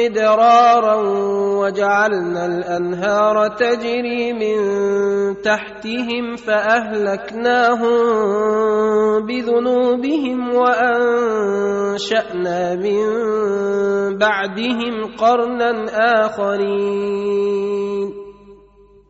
مدرارا وجعلنا الأنهار تجري من تحتهم فأهلكناهم بذنوبهم وأنشأنا من بعدهم قرنا آخرين.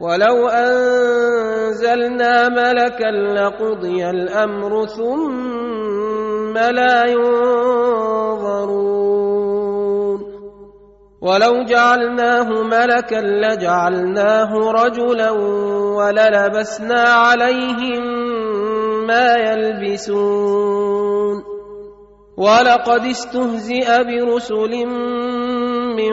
ولو انزلنا ملكا لقضي الامر ثم لا ينظرون ولو جعلناه ملكا لجعلناه رجلا وللبسنا عليهم ما يلبسون ولقد استهزئ برسل من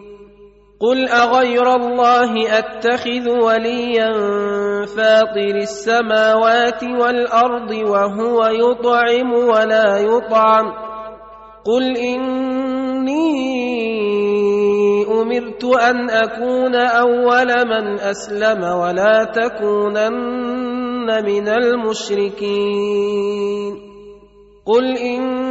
قل اغير الله اتخذ وليا فاطر السماوات والارض وهو يطعم ولا يطعم قل اني امرت ان اكون اول من اسلم ولا تكونن من المشركين قل اني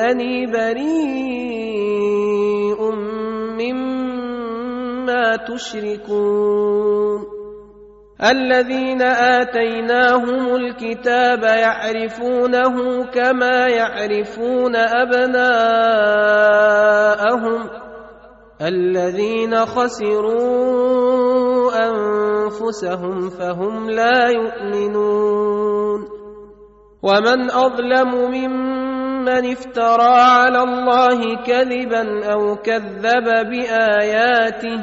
وانني بريء مما تشركون. الذين آتيناهم الكتاب يعرفونه كما يعرفون أبناءهم. الذين خسروا أنفسهم فهم لا يؤمنون. ومن أظلم ممن افترى على الله كذبا أو كذب باياته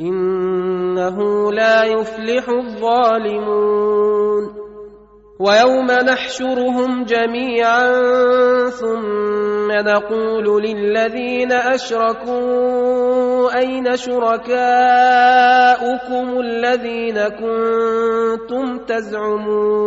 انه لا يفلح الظالمون ويوم نحشرهم جميعا ثم نقول للذين اشركوا اين شركاؤكم الذين كنتم تزعمون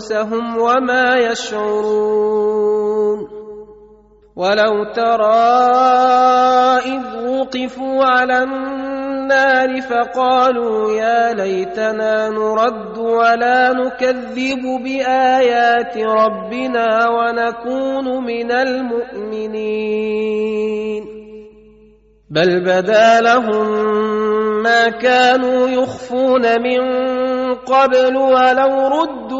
أنفسهم وما يشعرون. ولو ترى إذ وقفوا على النار فقالوا يا ليتنا نرد ولا نكذب بآيات ربنا ونكون من المؤمنين. بل بدا لهم ما كانوا يخفون من قبل ولو ردوا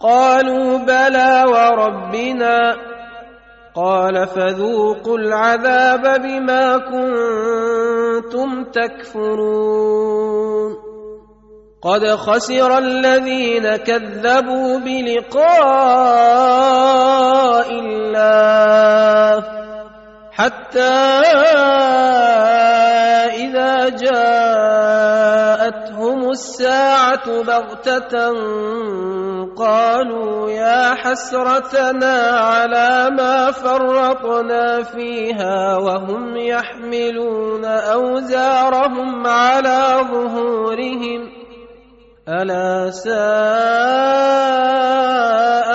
قالوا بلى وربنا قال فذوقوا العذاب بما كنتم تكفرون. قد خسر الذين كذبوا بلقاء الله حتى إذا جاءتهم الساعة بغتة قالوا يا حسرتنا على ما فرطنا فيها وهم يحملون أوزارهم على ظهورهم. ألا ساء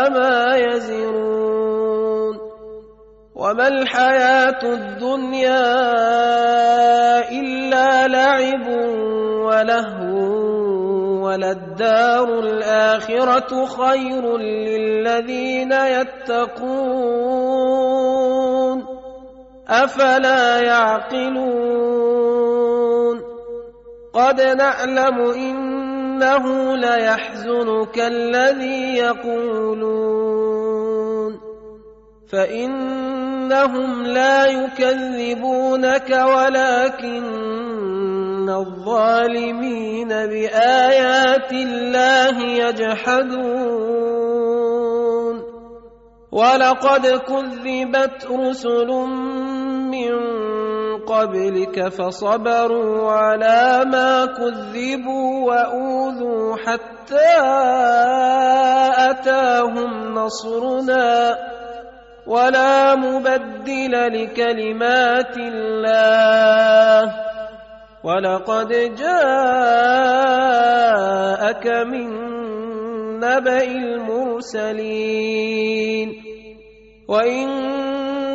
ما يزرون. وما الحياة الدنيا إلا لعب لهو وللدار الاخره خير للذين يتقون افلا يعقلون قد نعلم انه ليحزنك الذي يقولون فانهم لا يكذبونك ولكن الظالمين بايات الله يجحدون ولقد كذبت رسل من قبلك فصبروا على ما كذبوا واوذوا حتى اتاهم نصرنا ولا مبدل لكلمات الله ولقد جاءك من نبأ المرسلين. وإن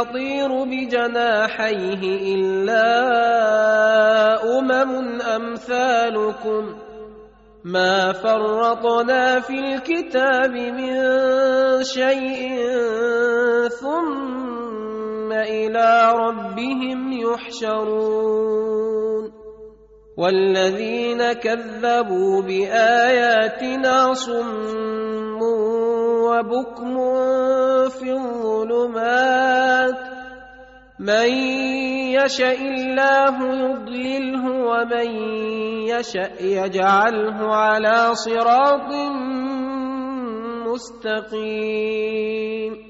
يطير بجناحيه إلا أمم أمثالكم. ما فرطنا في الكتاب من شيء ثم إلى ربهم يحشرون. والذين كذبوا بآياتنا صم وبكم في الظلمات. من يشا الله يضلله ومن يشا يجعله على صراط مستقيم.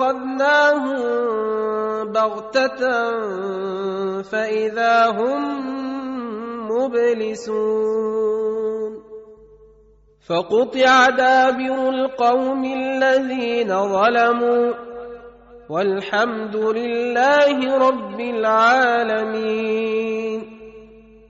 اخذناهم بغتة فإذا هم مبلسون. فقطع دابر القوم الذين ظلموا والحمد لله رب العالمين.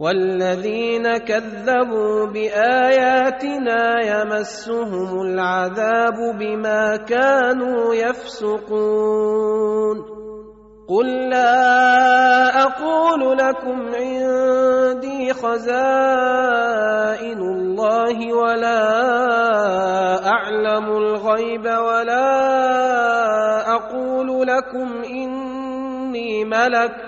والذين كذبوا بآياتنا يمسهم العذاب بما كانوا يفسقون. قل لا أقول لكم عندي خزائن الله ولا أعلم الغيب ولا أقول لكم إني ملك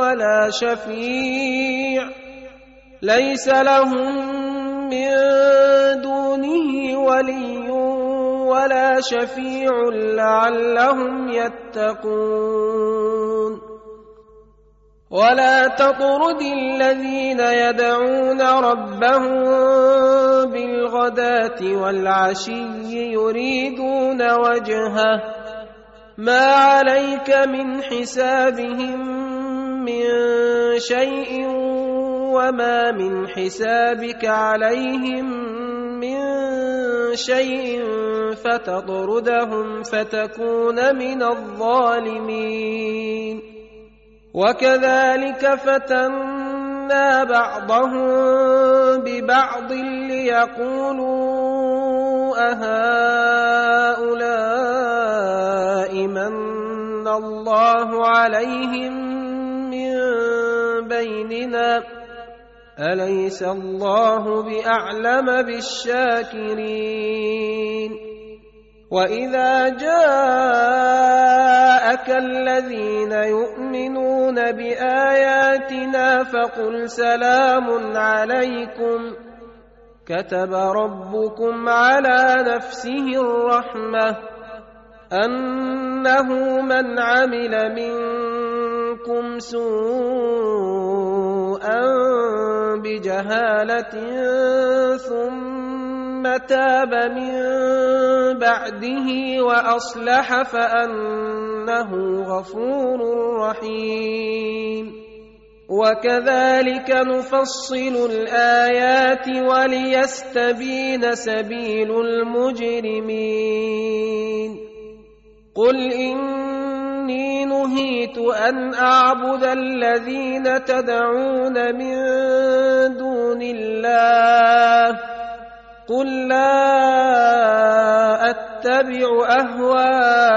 ولا شفيع. ليس لهم من دونه ولي ولا شفيع لعلهم يتقون. ولا تطرد الذين يدعون ربهم بالغداة والعشي يريدون وجهه. ما عليك من حسابهم من شيء وما من حسابك عليهم من شيء فتطردهم فتكون من الظالمين. وكذلك فتنا بعضهم ببعض ليقولوا أهؤلاء من الله عليهم بيننا اليس الله باعلم بالشاكرين واذا جاءك الذين يؤمنون باياتنا فقل سلام عليكم كتب ربكم على نفسه الرحمه انه من عمل منكم سوءا بجهالة ثم تاب من بعده وأصلح فأنه غفور رحيم. وكذلك نفصل الآيات وليستبين سبيل المجرمين. قل إني نهيت أن أعبد الذين تدعون من دون الله. قل لا أتبع أهواءكم.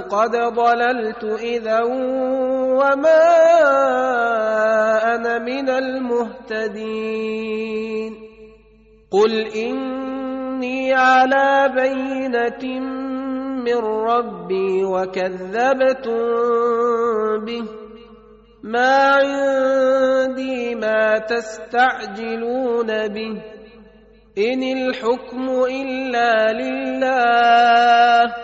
قد ضللت إذا وما أنا من المهتدين. قل إني على بينة من ربي وكذبتم به. ما عندي ما تستعجلون به. إن الحكم إلا لله.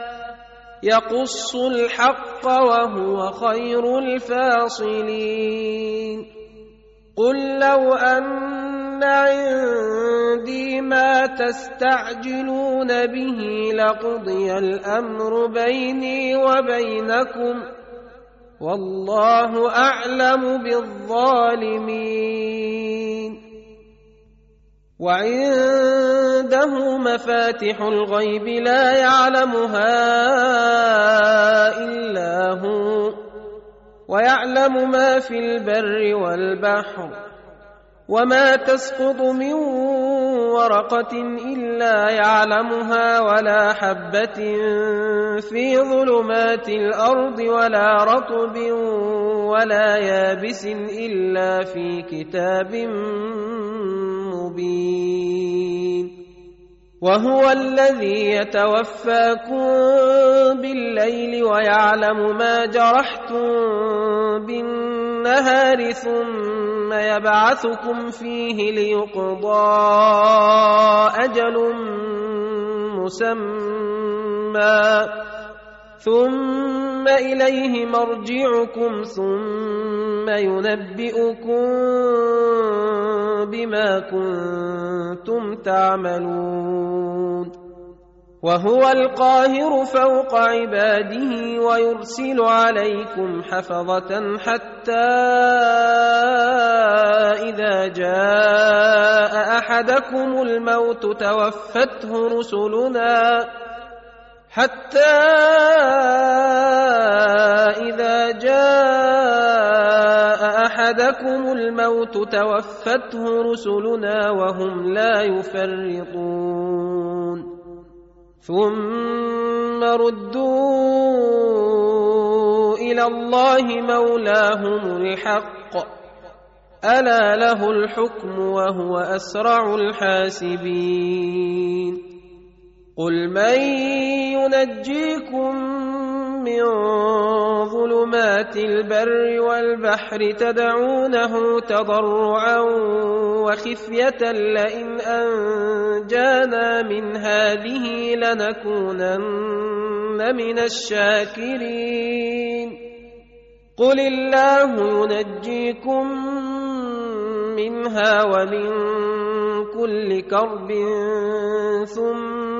يقص الحق وهو خير الفاصلين. قل لو ان عندي ما تستعجلون به لقضي الامر بيني وبينكم والله اعلم بالظالمين. وعنده مفاتح الغيب لا يعلمها الا هو ويعلم ما في البر والبحر وما تسقط من ورقة إلا يعلمها ولا حبة في ظلمات الأرض ولا رطب ولا يابس إلا في كتاب مبين. وهو الذي يتوفاكم بالليل ويعلم ما جرحتم بالنهار ثم يبعثكم فيه ليقضى أجل مسمى. ثم اليه مرجعكم ثم ينبئكم بما كنتم تعملون وهو القاهر فوق عباده ويرسل عليكم حفظه حتى اذا جاء احدكم الموت توفته رسلنا حتى إذا جاء أحدكم الموت توفته رسلنا وهم لا يفرطون. ثم ردوا إلى الله مولاهم الحق. ألا له الحكم وهو أسرع الحاسبين. قل من ينجيكم من ظلمات البر والبحر تدعونه تضرعا وخفيه لئن انجانا من هذه لنكونن من الشاكرين قل الله ينجيكم منها ومن كل كرب ثم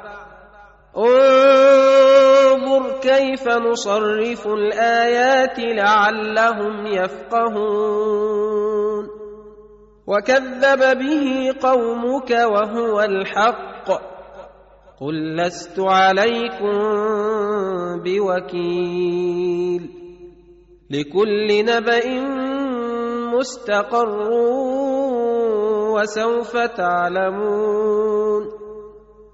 انظر كيف نصرف الآيات لعلهم يفقهون. وكذب به قومك وهو الحق. قل لست عليكم بوكيل. لكل نبأ مستقر وسوف تعلمون.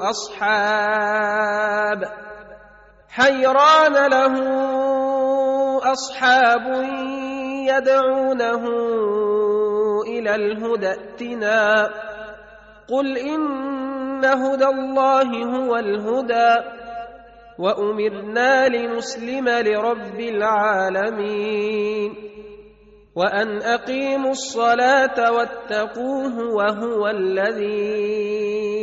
أصحاب حيران له أصحاب يدعونه إلى الهدى ائتنا. قل إن هدى الله هو الهدى وأمرنا لنسلم لرب العالمين. وأن أقيموا الصلاة واتقوه وهو الذي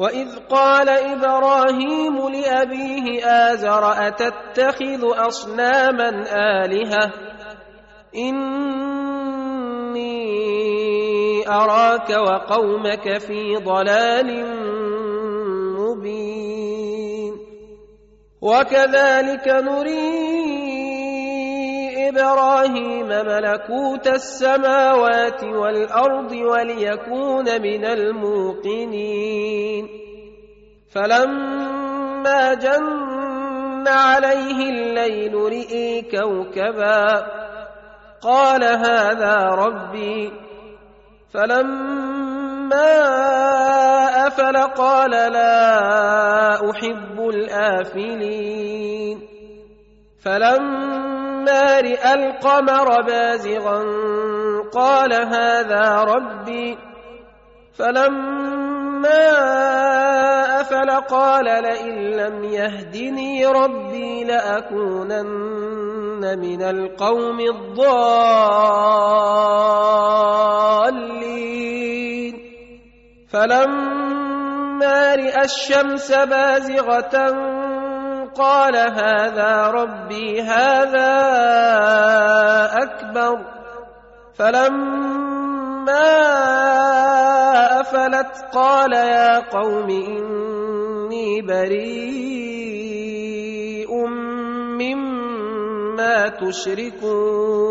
واذ قال إبراهيم لابيه ازر اتتخذ اصناما الهه؟ اني اراك وقومك في ضلال مبين. وكذلك نري إبراهيم ملكوت السماوات والأرض وليكون من الموقنين. فلما جن عليه الليل رئي كوكبا قال هذا ربي. فلما أفل قال لا أحب الآفلين. فلما راى القمر بازغا قال هذا ربي فلما أفل قال لئن لم يهدني ربي لأكونن من القوم الضالين. فلما رأى الشمس بازغة قال هذا ربي هذا أكبر. فلما أفلت قال يا قوم إني بريء مما تشركون.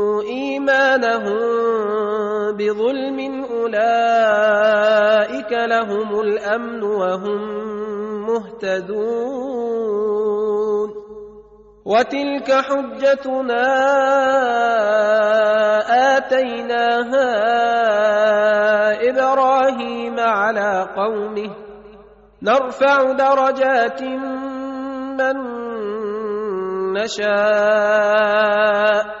إيمانهم بظلم أولئك لهم الأمن وهم مهتدون. وتلك حجتنا آتيناها إبراهيم على قومه. نرفع درجات من نشاء.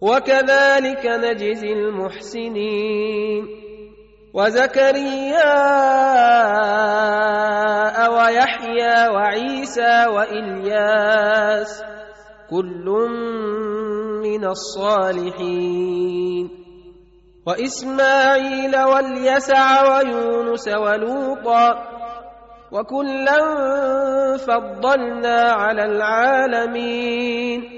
وكذلك نجزي المحسنين. وزكريا ويحيى وعيسى وإلياس كل من الصالحين. وإسماعيل واليسع ويونس ولوطا وكلا فضلنا على العالمين.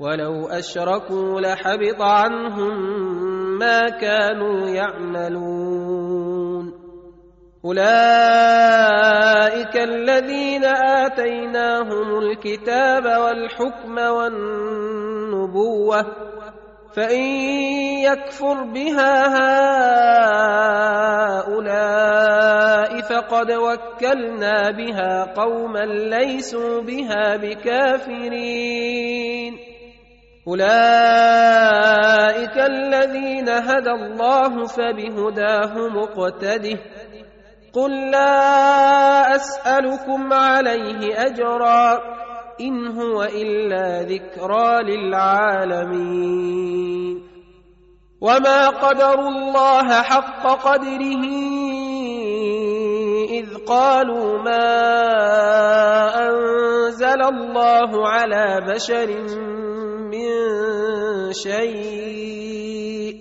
ولو أشركوا لحبط عنهم ما كانوا يعملون. أولئك الذين آتيناهم الكتاب والحكم والنبوة فإن يكفر بها هؤلاء فقد وكلنا بها قوما ليسوا بها بكافرين. اولئك الذين هدى الله فبهداه مقتده قل لا اسالكم عليه اجرا ان هو الا ذكرى للعالمين وما قدروا الله حق قدره اذ قالوا ما أنزل الله على بشر من شيء.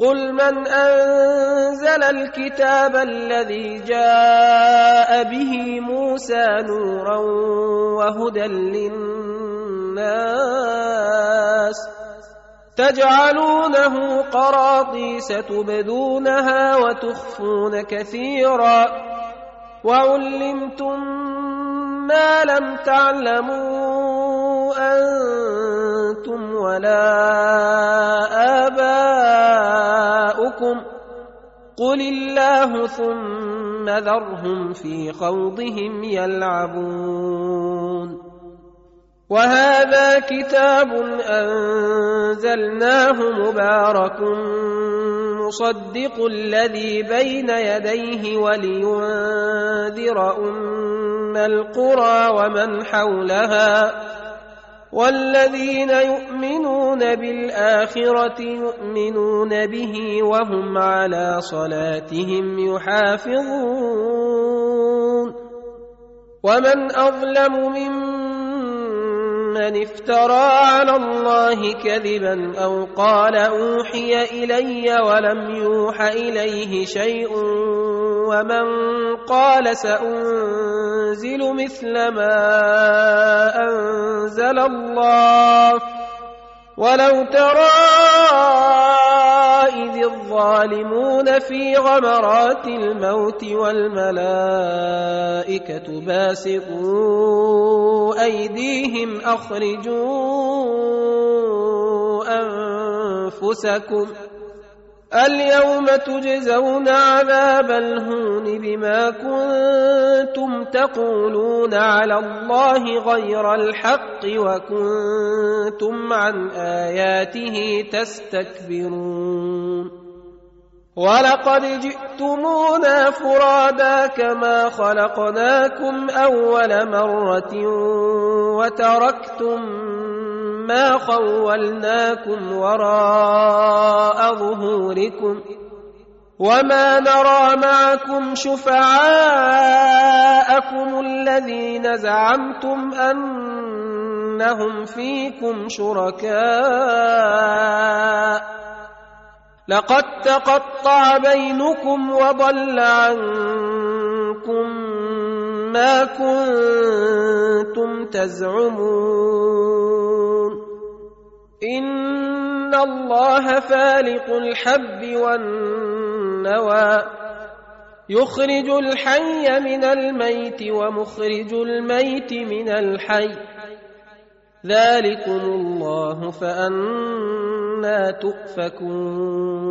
قل من أنزل الكتاب الذي جاء به موسى نورا وهدى للناس تجعلونه قراطيس تبدونها وتخفون كثيرا. وعلمتم ما لم تعلموا أنتم ولا آباؤكم قل الله ثم ذرهم في خوضهم يلعبون وهذا كتاب أنزلناه مبارك مصدق الذي بين يديه ولينذر أم القرى ومن حولها والذين يؤمنون بالآخرة يؤمنون به وهم على صلاتهم يحافظون ومن أظلم ممن من افترى على الله كذبا أو قال اوحي الي ولم يوح اليه شيء ومن قال سانزل مثل ما انزل الله ولو ترى إذ الظالمون في غمرات الموت والملائكة باسطوا أيديهم أخرجوا أنفسكم ۖ اليوم تجزون عذاب الهون بما كنتم تقولون على الله غير الحق وكنتم عن آياته تستكبرون. ولقد جئتمونا فرادا كما خلقناكم أول مرة وتركتم ما خولناكم وراء ظهوركم وما نرى معكم شفعاءكم الذين زعمتم انهم فيكم شركاء لقد تقطع بينكم وضل عنكم ما كنتم تزعمون إن الله فالق الحب والنوى يخرج الحي من الميت ومخرج الميت من الحي ذلكم الله فأنا تؤفكون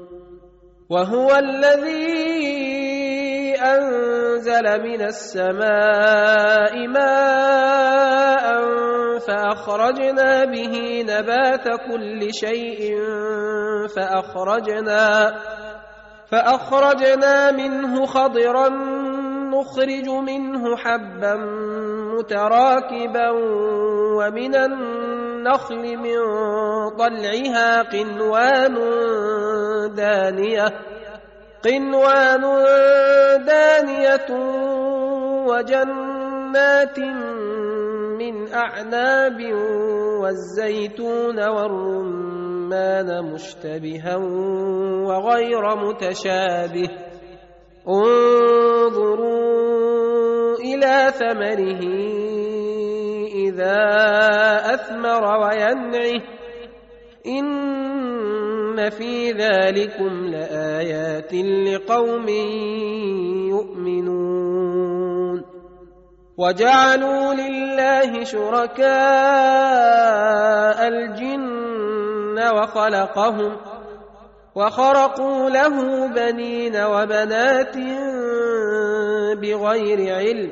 وهو الذي أنزل من السماء ماء فأخرجنا به نبات كل شيء فأخرجنا فأخرجنا منه خضرا نخرج منه حبا متراكبا ومن النخل من طلعها قنوان دانية قنوان دانية وجنات من أعناب والزيتون والرمان مشتبها وغير متشابه. انظروا إلى ثمره إذا أثمر وينعه. ان في ذلكم لايات لقوم يؤمنون وجعلوا لله شركاء الجن وخلقهم وخرقوا له بنين وبنات بغير علم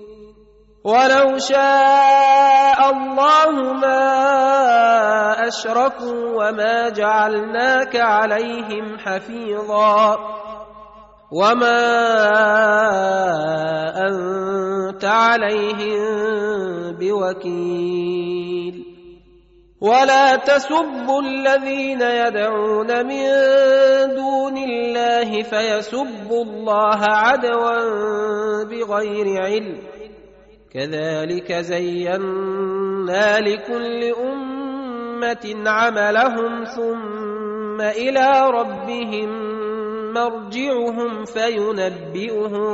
ولو شاء الله ما أشركوا وما جعلناك عليهم حفيظا وما أنت عليهم بوكيل ولا تسبوا الذين يدعون من دون الله فيسبوا الله عدوا بغير علم كذلك زينا لكل أمة عملهم ثم إلى ربهم مرجعهم فينبئهم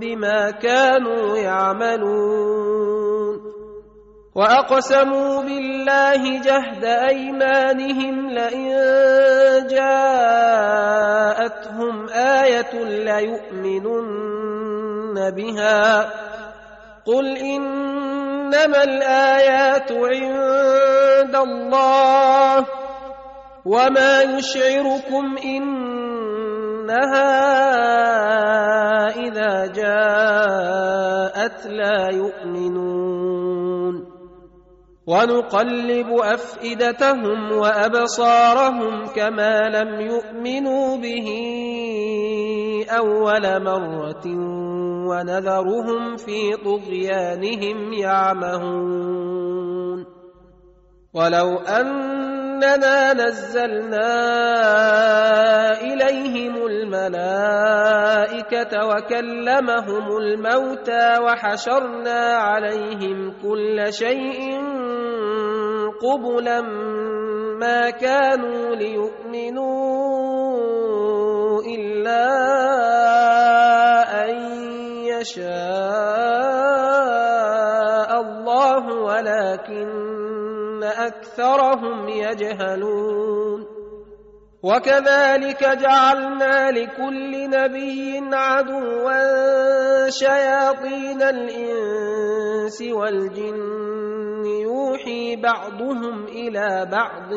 بما كانوا يعملون. وأقسموا بالله جهد أيمانهم لئن جاءتهم آية ليؤمنن بها. قل انما الايات عند الله وما يشعركم انها اذا جاءت لا يؤمنون ونقلب افئدتهم وابصارهم كما لم يؤمنوا به اول مره ونذرهم في طغيانهم يعمهون. ولو أننا نزلنا إليهم الملائكة وكلمهم الموتى وحشرنا عليهم كل شيء قبلا ما كانوا ليؤمنوا إلا يشاء الله ولكن أكثرهم يجهلون. وكذلك جعلنا لكل نبي عدوا شياطين الإنس والجن يوحي بعضهم إلى بعض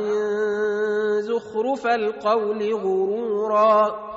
زخرف القول غرورا.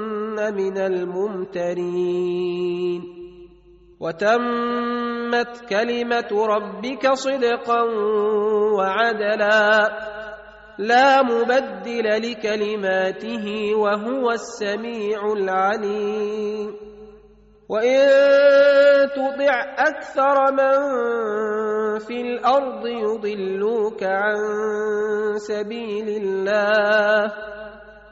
من الممترين وتمت كلمه ربك صدقا وعدلا لا مبدل لكلماته وهو السميع العليم وان تطع أكثر من في الأرض يضلوك عن سبيل الله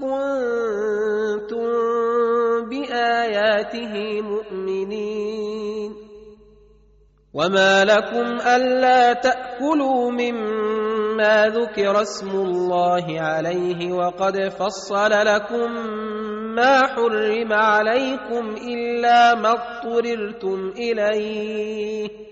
كنتم بآياته مؤمنين. وما لكم ألا تأكلوا مما ذكر اسم الله عليه وقد فصل لكم ما حرم عليكم إلا ما اضطررتم إليه.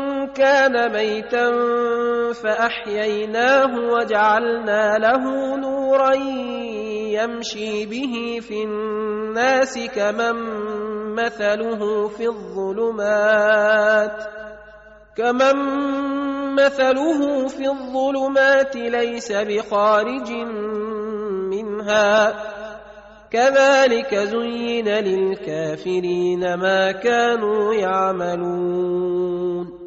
كان ميتا فأحييناه وجعلنا له نورا يمشي به في الناس كمن مثله في الظلمات كمن مثله في الظلمات ليس بخارج منها كذلك زين للكافرين ما كانوا يعملون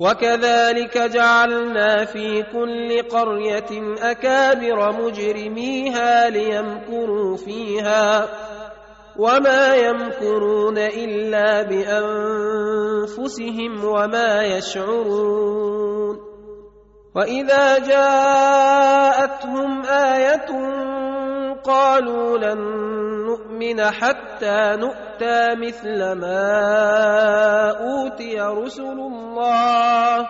وكذلك جعلنا في كل قرية أكابر مجرميها ليمكروا فيها وما يمكرون إلا بأنفسهم وما يشعرون وإذا جاءتهم آية قالوا لن نؤمن حتى نؤتى مثل ما أوتي رسل الله.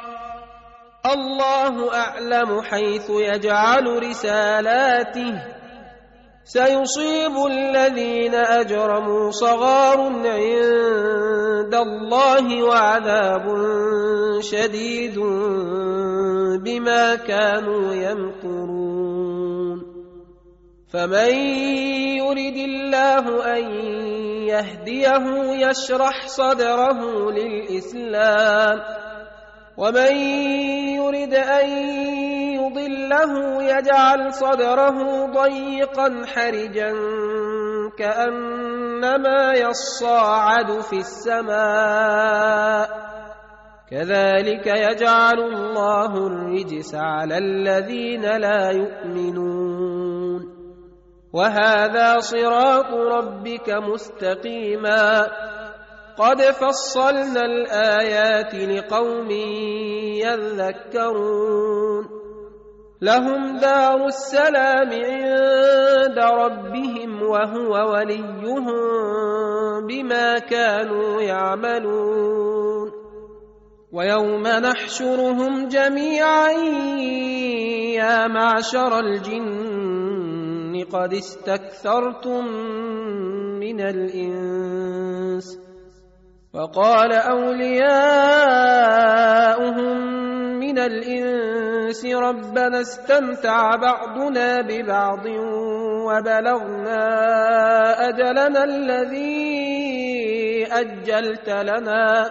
الله أعلم حيث يجعل رسالاته. سيصيب الذين أجرموا صغار عند الله وعذاب شديد بما كانوا يمكرون. فمن يرد الله أن يهديه يشرح صدره للإسلام ومن يرد أن يضله يجعل صدره ضيقا حرجا كأنما يصاعد في السماء كذلك يجعل الله الرجس على الذين لا يؤمنون. وهذا صراط ربك مستقيما. قد فصلنا الآيات لقوم يذكرون. لهم دار السلام عند ربهم وهو وليهم بما كانوا يعملون. ويوم نحشرهم جميعا يا معشر الجن قد استكثرتم من الإنس وقال أولياؤهم من الإنس ربنا استمتع بعضنا ببعض وبلغنا أجلنا الذي أجلت لنا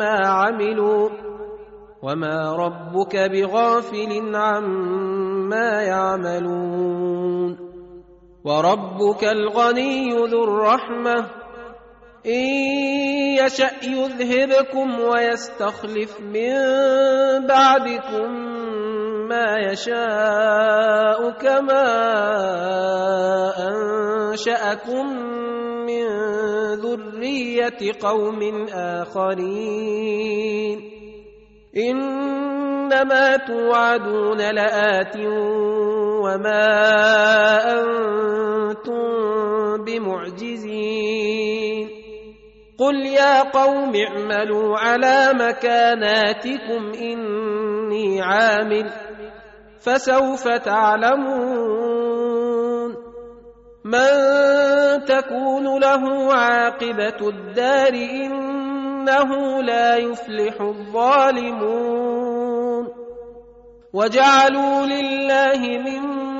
مما عملوا وما ربك بغافل عما يعملون وربك الغني ذو الرحمة إن يشأ يذهبكم ويستخلف من بعدكم ما يشاء كما أنشأكم من ذرية قوم آخرين. إنما توعدون لآت وما أنتم بمعجزين. قل يا قوم اعملوا على مكاناتكم إني عامل فسوف تعلمون. من تكون له عاقبة الدار إنه لا يفلح الظالمون. وجعلوا لله مما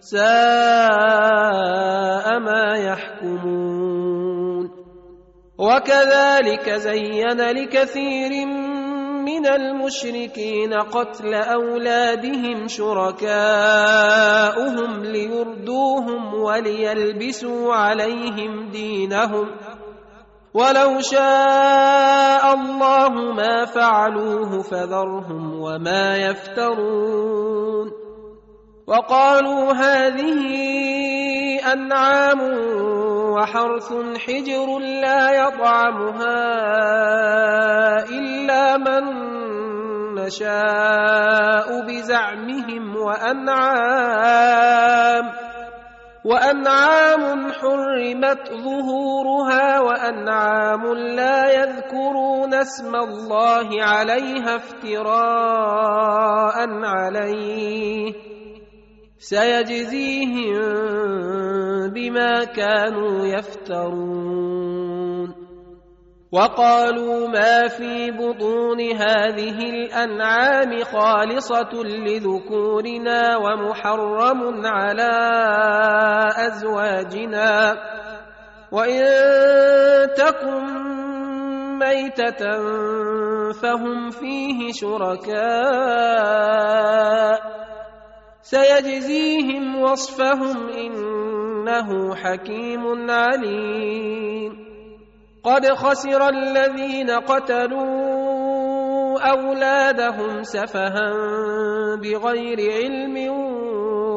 ساء ما يحكمون. وكذلك زين لكثير من المشركين قتل أولادهم شركاؤهم ليردوهم وليلبسوا عليهم دينهم. ولو شاء الله ما فعلوه فذرهم وما يفترون. وقالوا هذه أنعام وحرث حجر لا يطعمها إلا من نشاء بزعمهم وأنعام وأنعام حرمت ظهورها وأنعام لا يذكرون اسم الله عليها افتراء عليه سيجزيهم بما كانوا يفترون. وقالوا ما في بطون هذه الأنعام خالصة لذكورنا ومحرم على أزواجنا. وإن تكن ميتة فهم فيه شركاء. سيجزيهم وصفهم إنه حكيم عليم. قد خسر الذين قتلوا أولادهم سفها بغير علم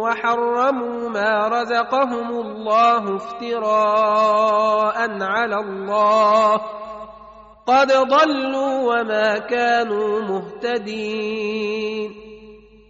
وحرموا ما رزقهم الله افتراء على الله. قد ضلوا وما كانوا مهتدين.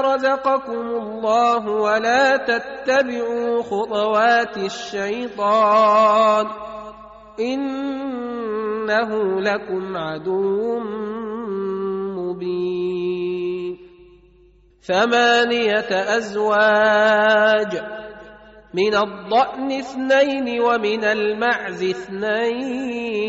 رزقكم الله ولا تتبعوا خطوات الشيطان إنه لكم عدو مبين. ثمانية أزواج من الضأن اثنين ومن المعز اثنين.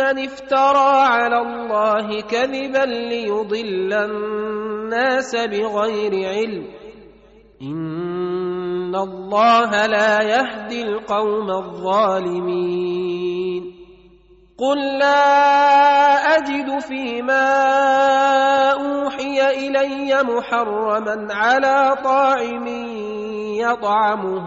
افترى على الله كذبا ليضل الناس بغير علم. إن الله لا يهدي القوم الظالمين. قل لا أجد فيما أوحي إلي محرما على طاعم يطعمه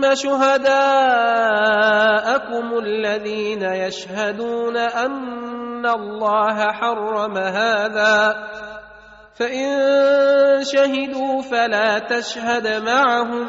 ثم شهداءكم الذين يشهدون ان الله حرم هذا فان شهدوا فلا تشهد معهم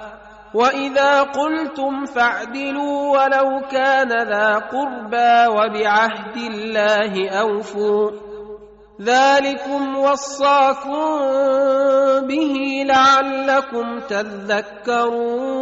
واذا قلتم فاعدلوا ولو كان ذا قربى وبعهد الله اوفوا ذلكم وصاكم به لعلكم تذكرون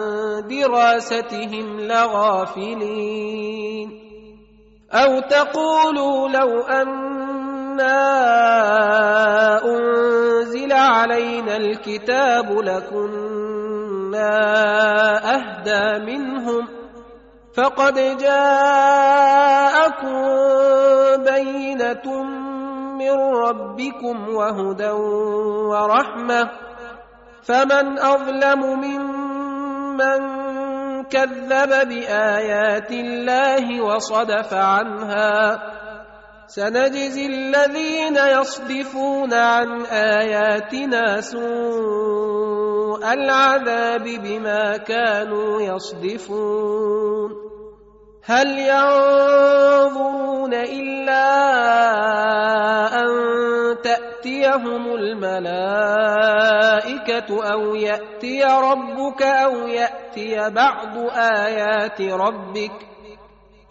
دراستهم لغافلين. أو تقولوا لو أنا أنزل علينا الكتاب لكنا أهدى منهم فقد جاءكم بينة من ربكم وهدى ورحمة. فمن أظلم ممن كذب بآيات الله وصدف عنها سنجزي الذين يصدفون عن آياتنا سوء العذاب بما كانوا يصدفون هل ينظرون إلا أن تاتيهم الملائكه أو ياتي ربك أو ياتي بعض ايات ربك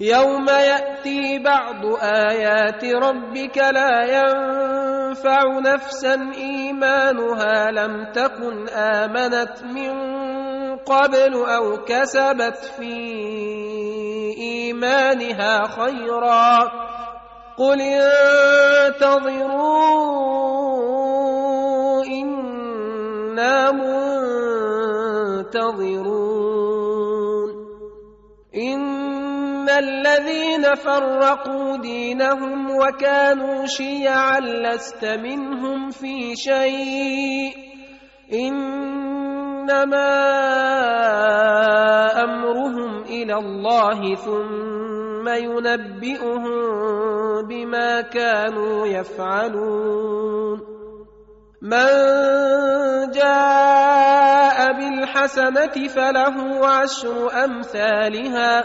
يوم ياتي بعض ايات ربك لا ينفع نفسا ايمانها لم تكن امنت من قبل أو كسبت في ايمانها خيرا قل انتظروا أنا منتظرون. ان الذين فرقوا دينهم وكانوا شيعا لست منهم في شيء. إنما أمرهم إلى الله ثم ينبئهم بما كانوا يفعلون. من جاء بالحسنة فله عشر أمثالها.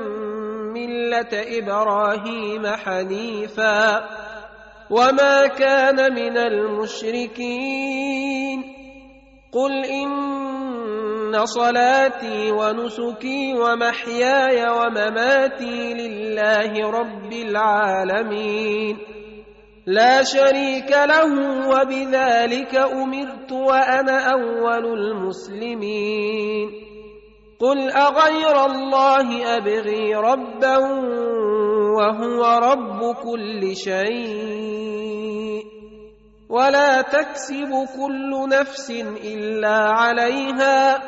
ملة إبراهيم حنيفا وما كان من المشركين. قل إن صلاتي ونسكي ومحياي ومماتي لله رب العالمين. لا شريك له وبذلك أمرت وأنا أول المسلمين. قل اغير الله ابغي ربا وهو رب كل شيء ولا تكسب كل نفس الا عليها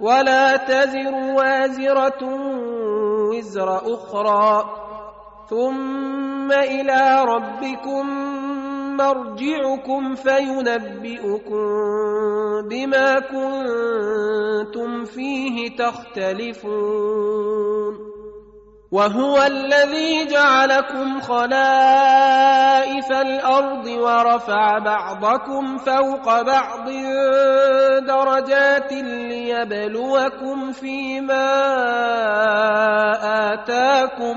ولا تزر وازره وزر أخرى ثم إلى ربكم مرجعكم فينبئكم بما كنتم فيه تختلفون. وهو الذي جعلكم خلائف الأرض ورفع بعضكم فوق بعض درجات ليبلوكم فيما آتاكم